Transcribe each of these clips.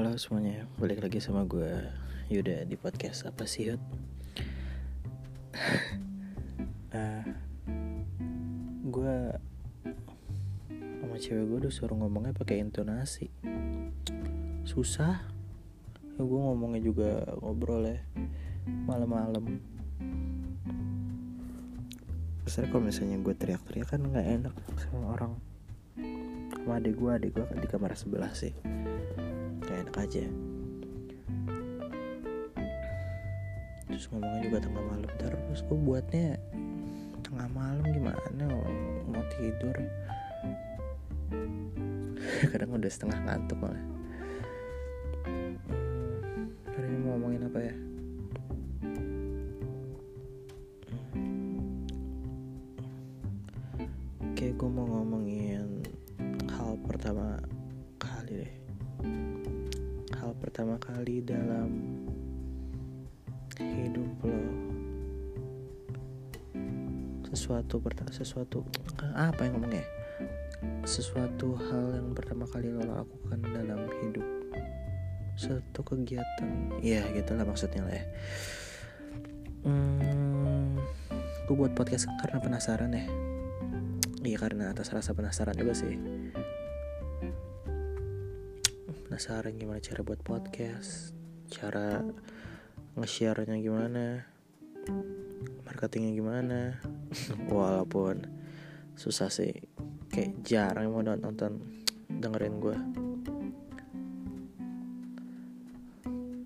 Halo semuanya, balik lagi sama gue Yuda di podcast apa sih Yud? uh, gue sama cewek gue udah suruh ngomongnya pakai intonasi. Susah. Ya, Gue ngomongnya juga ngobrol ya Malam-malam. Besar kalau misalnya gue teriak-teriak kan nggak enak sama orang. Sama adik gue, adik gue di kamar sebelah sih. gak aja. Terus ngomongnya juga tengah malam terus gue buatnya tengah malam gimana? Mau tidur? Kadang udah setengah ngantuk malah. Hmm, hari ini mau ngomongin apa ya? Oke gue mau ngomongin hal pertama pertama kali dalam hidup lo. Sesuatu sesuatu apa yang ngomongnya? Sesuatu hal yang pertama kali lo lakukan dalam hidup. Suatu kegiatan. Ya gitulah maksudnya lah ya. Hmm, gue buat podcast karena penasaran ya. Iya karena atas rasa penasaran juga sih penasaran gimana cara buat podcast cara nge-share-nya gimana marketingnya gimana. Walaupun susah sih kayak jarang mau nonton dengerin gue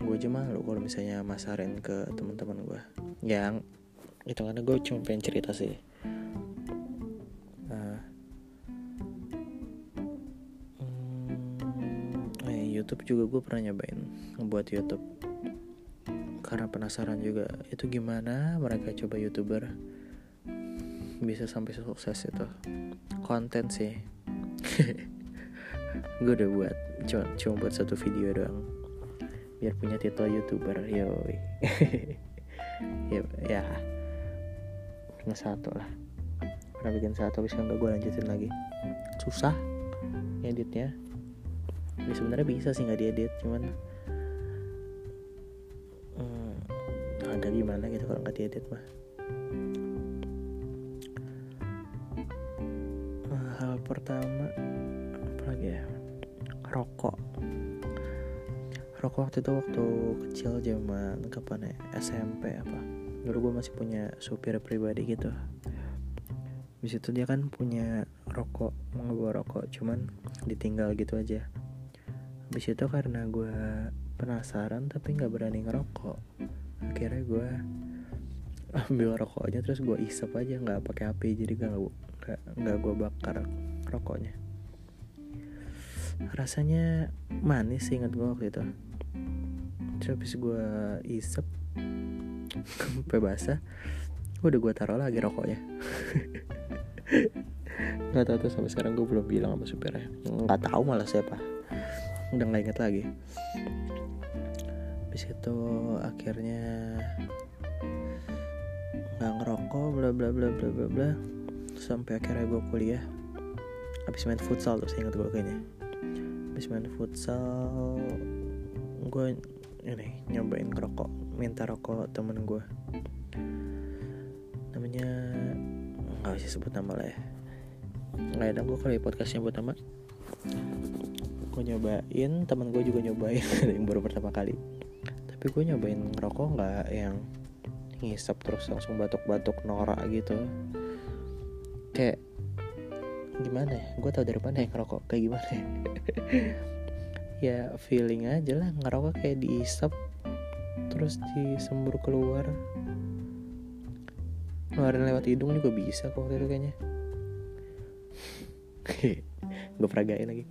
gue aja malu kalau misalnya masarin ke teman-teman gue yang itu karena gue cuma pengen cerita sih YouTube juga gue pernah nyobain ngebuat YouTube. Karena penasaran juga itu gimana mereka coba youtuber? Bisa sampai sukses itu. Konten sih. Gue udah buat cuma cuma buat satu video doang. Biar punya titel youtuber yoi. Ya ya. Punya satu lah. Pernah bikin satu bisa nggak gue lanjutin lagi. Susah editnya ya sebenarnya bisa sih nggak diedit cuman hmm, ada gimana gitu kalau nggak diedit mah. Hal pertama apa lagi ya? Rokok. Rokok waktu itu waktu kecil zaman kapan ya? SMP apa? Dulu gue masih punya supir pribadi gitu. Di situ dia kan punya rokok mau rokok cuman ditinggal gitu aja Habis itu karena gue penasaran tapi nggak berani ngerokok. Akhirnya gue ambil rokoknya terus gue isep aja nggak pakai api jadi gak nggak nggak gue bakar rokoknya. Rasanya manis sih ingat gue waktu itu. Terus habis gue isep sampai basah udah gue taruh lagi rokoknya. Nggak tahu tuh sampai sekarang gue belum bilang sama supirnya. Nggak tahu malah siapa udah nggak inget lagi. Habis itu akhirnya nggak ngerokok bla bla bla bla bla bla. Sampai akhirnya gue kuliah. Habis main futsal tuh inget gue kayaknya. Habis main futsal gue ini nyobain ngerokok minta rokok temen gue namanya nggak usah sebut nama lah ya. Nggak ada gue kali podcastnya buat nama gue nyobain temen gue juga nyobain yang baru pertama kali. Tapi gue nyobain ngerokok nggak yang ngisap terus langsung batuk-batuk norak gitu. Kayak gimana ya? Gue tau dari mana yang ngerokok kayak gimana ya? Ya feeling aja lah ngerokok kayak diisap terus disembur keluar. Ngeluarin lewat hidung juga bisa kok waktu itu kayaknya. Gue peragain lagi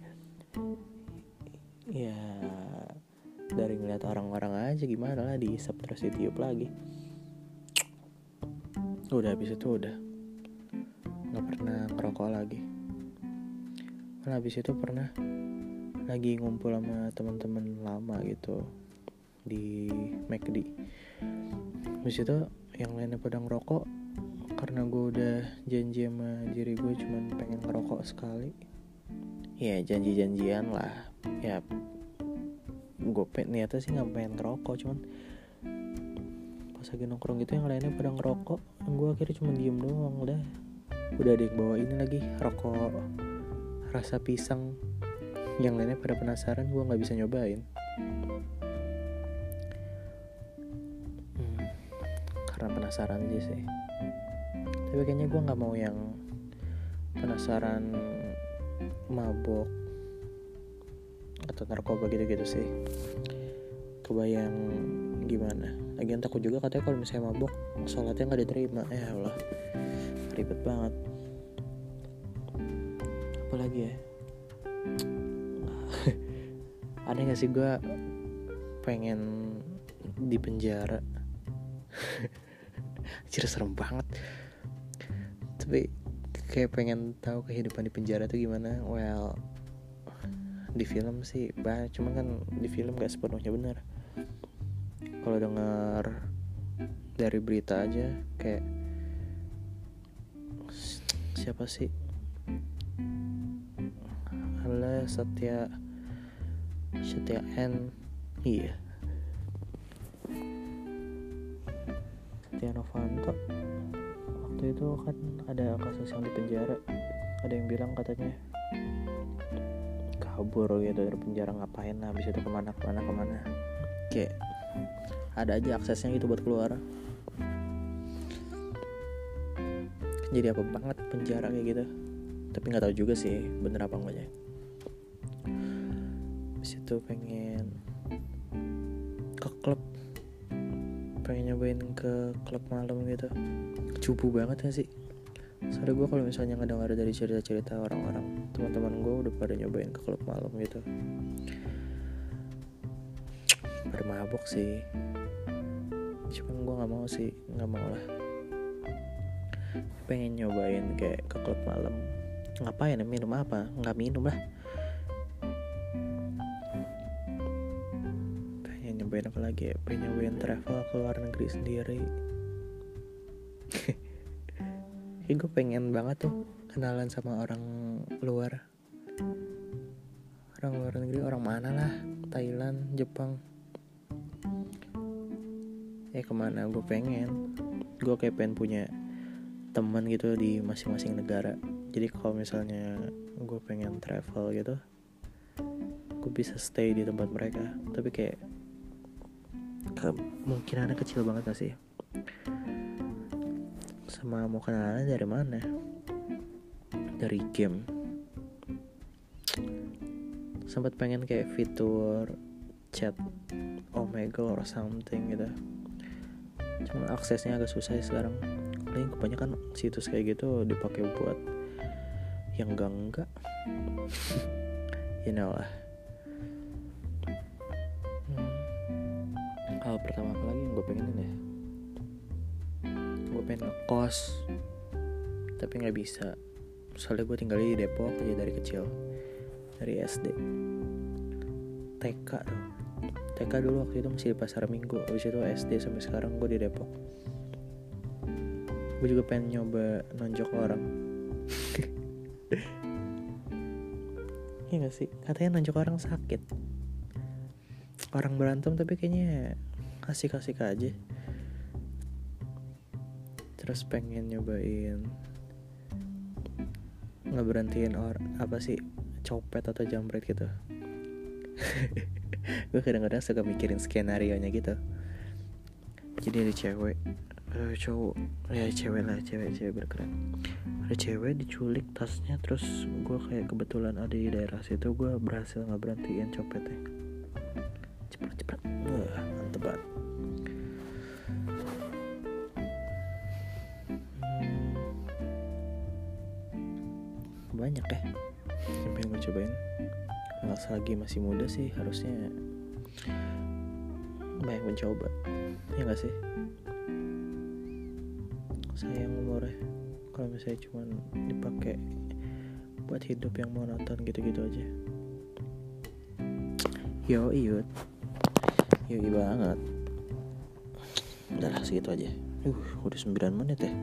ngeliat orang-orang aja gimana lah diisap terus ditiup lagi. Udah habis itu udah. Nggak pernah ngerokok lagi. Karena habis itu pernah lagi ngumpul sama teman-teman lama gitu di McD habis itu yang lainnya pada ngerokok karena gue udah janji sama diri gue cuman pengen ngerokok sekali. Ya janji-janjian lah. Ya gue pengen niatnya sih nggak pengen ngerokok cuman pas lagi nongkrong gitu yang lainnya pada ngerokok. Gue akhirnya cuma diem doang udah. Udah ada yang bawa ini lagi rokok rasa pisang. Yang lainnya pada penasaran gue nggak bisa nyobain. Hmm, karena penasaran aja sih. Tapi kayaknya gue nggak mau yang penasaran mabok atau narkoba gitu-gitu sih. Kebayang gimana. Lagian takut juga katanya kalau misalnya mabok sholatnya nggak diterima. Ya Allah ribet banget. Apalagi ya? Ada gak sih gue pengen di penjara? Anjir serem banget. Tapi kayak pengen tahu kehidupan di penjara tuh gimana? Well di film sih bah cuma kan di film gak sepenuhnya benar kalau dengar dari berita aja kayak siapa sih? Allah Satya Satya N. Iya. Satya Novanto. Waktu itu kan ada kasus yang di penjara. Ada yang bilang katanya kabur gitu dari penjara ngapain lah habis itu ke mana ke mana ke mana. Kayak ada aja aksesnya gitu buat keluar. Jadi apa banget penjara kayak gitu. Tapi nggak tahu juga sih bener apa enggaknya. Habis itu pengen ke klub. Pengen nyobain ke klub malam gitu. Cupu banget gak sih soalnya gue kalau misalnya ngedengar dari cerita-cerita orang-orang teman-teman gue udah pada nyobain ke klub malam gitu. Pada mabok sih. Cuman gue nggak mau sih nggak mau lah. Pengen nyobain kayak ke klub malam. Ngapain? Minum apa? Nggak minum lah. Pengen nyobain apa lagi ya? Pengen nyobain travel ke luar negeri sendiri Kayak gue pengen banget tuh kenalan sama orang luar. Orang luar negeri, orang mana lah? Thailand, Jepang. Ya ke mana gue pengen? Gue kayak pengen punya teman gitu di masing-masing negara. Jadi kalau misalnya gue pengen travel gitu Gue bisa stay di tempat mereka. Tapi kayak Kemungkinannya kecil banget gak sih sama mau kenalan dari mana? Dari game. Sempat pengen kayak fitur chat Omegle or something gitu. Cuma aksesnya agak susah ya sekarang. Paling kebanyakan situs kayak gitu dipakai buat yang enggak enggak you know lah. Hmm. hal pertama apa lagi yang gue pengenin ya pengen ngekos tapi nggak bisa. Soalnya gue tinggal di Depok aja dari kecil dari SD TK tuh. TK dulu waktu itu masih di pasar minggu habis itu SD sampai sekarang gue di Depok. Gue juga pengen nyoba nonjok orang. Iya gak sih? Katanya nonjok orang sakit. Orang berantem tapi kayaknya kasih-kasih aja terus pengen nyobain nggak berhentiin orang apa sih copet atau jambret gitu. Gue kadang-kadang suka mikirin skenario nya gitu. Jadi ada cewek ada cowok ya cewek lah cewek cewek berkeren ada cewek diculik tasnya terus gue kayak kebetulan ada di daerah situ gue berhasil nggak berhentiin copetnya. Cepet cepet. Wah mantep banget banyak ya yang pengen gue cobain? Nggak lagi masih muda sih harusnya banyak mencoba. Ya gak sih? Sayang umurnya. Kalau misalnya cuma dipakai buat hidup yang monoton gitu-gitu aja. Yo iut yo banget. Udah lah segitu aja. Uh udah 9 menit ya.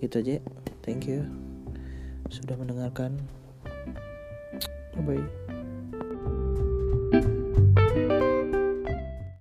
Gitu aja. Thank you sudah mendengarkan. Bye bye.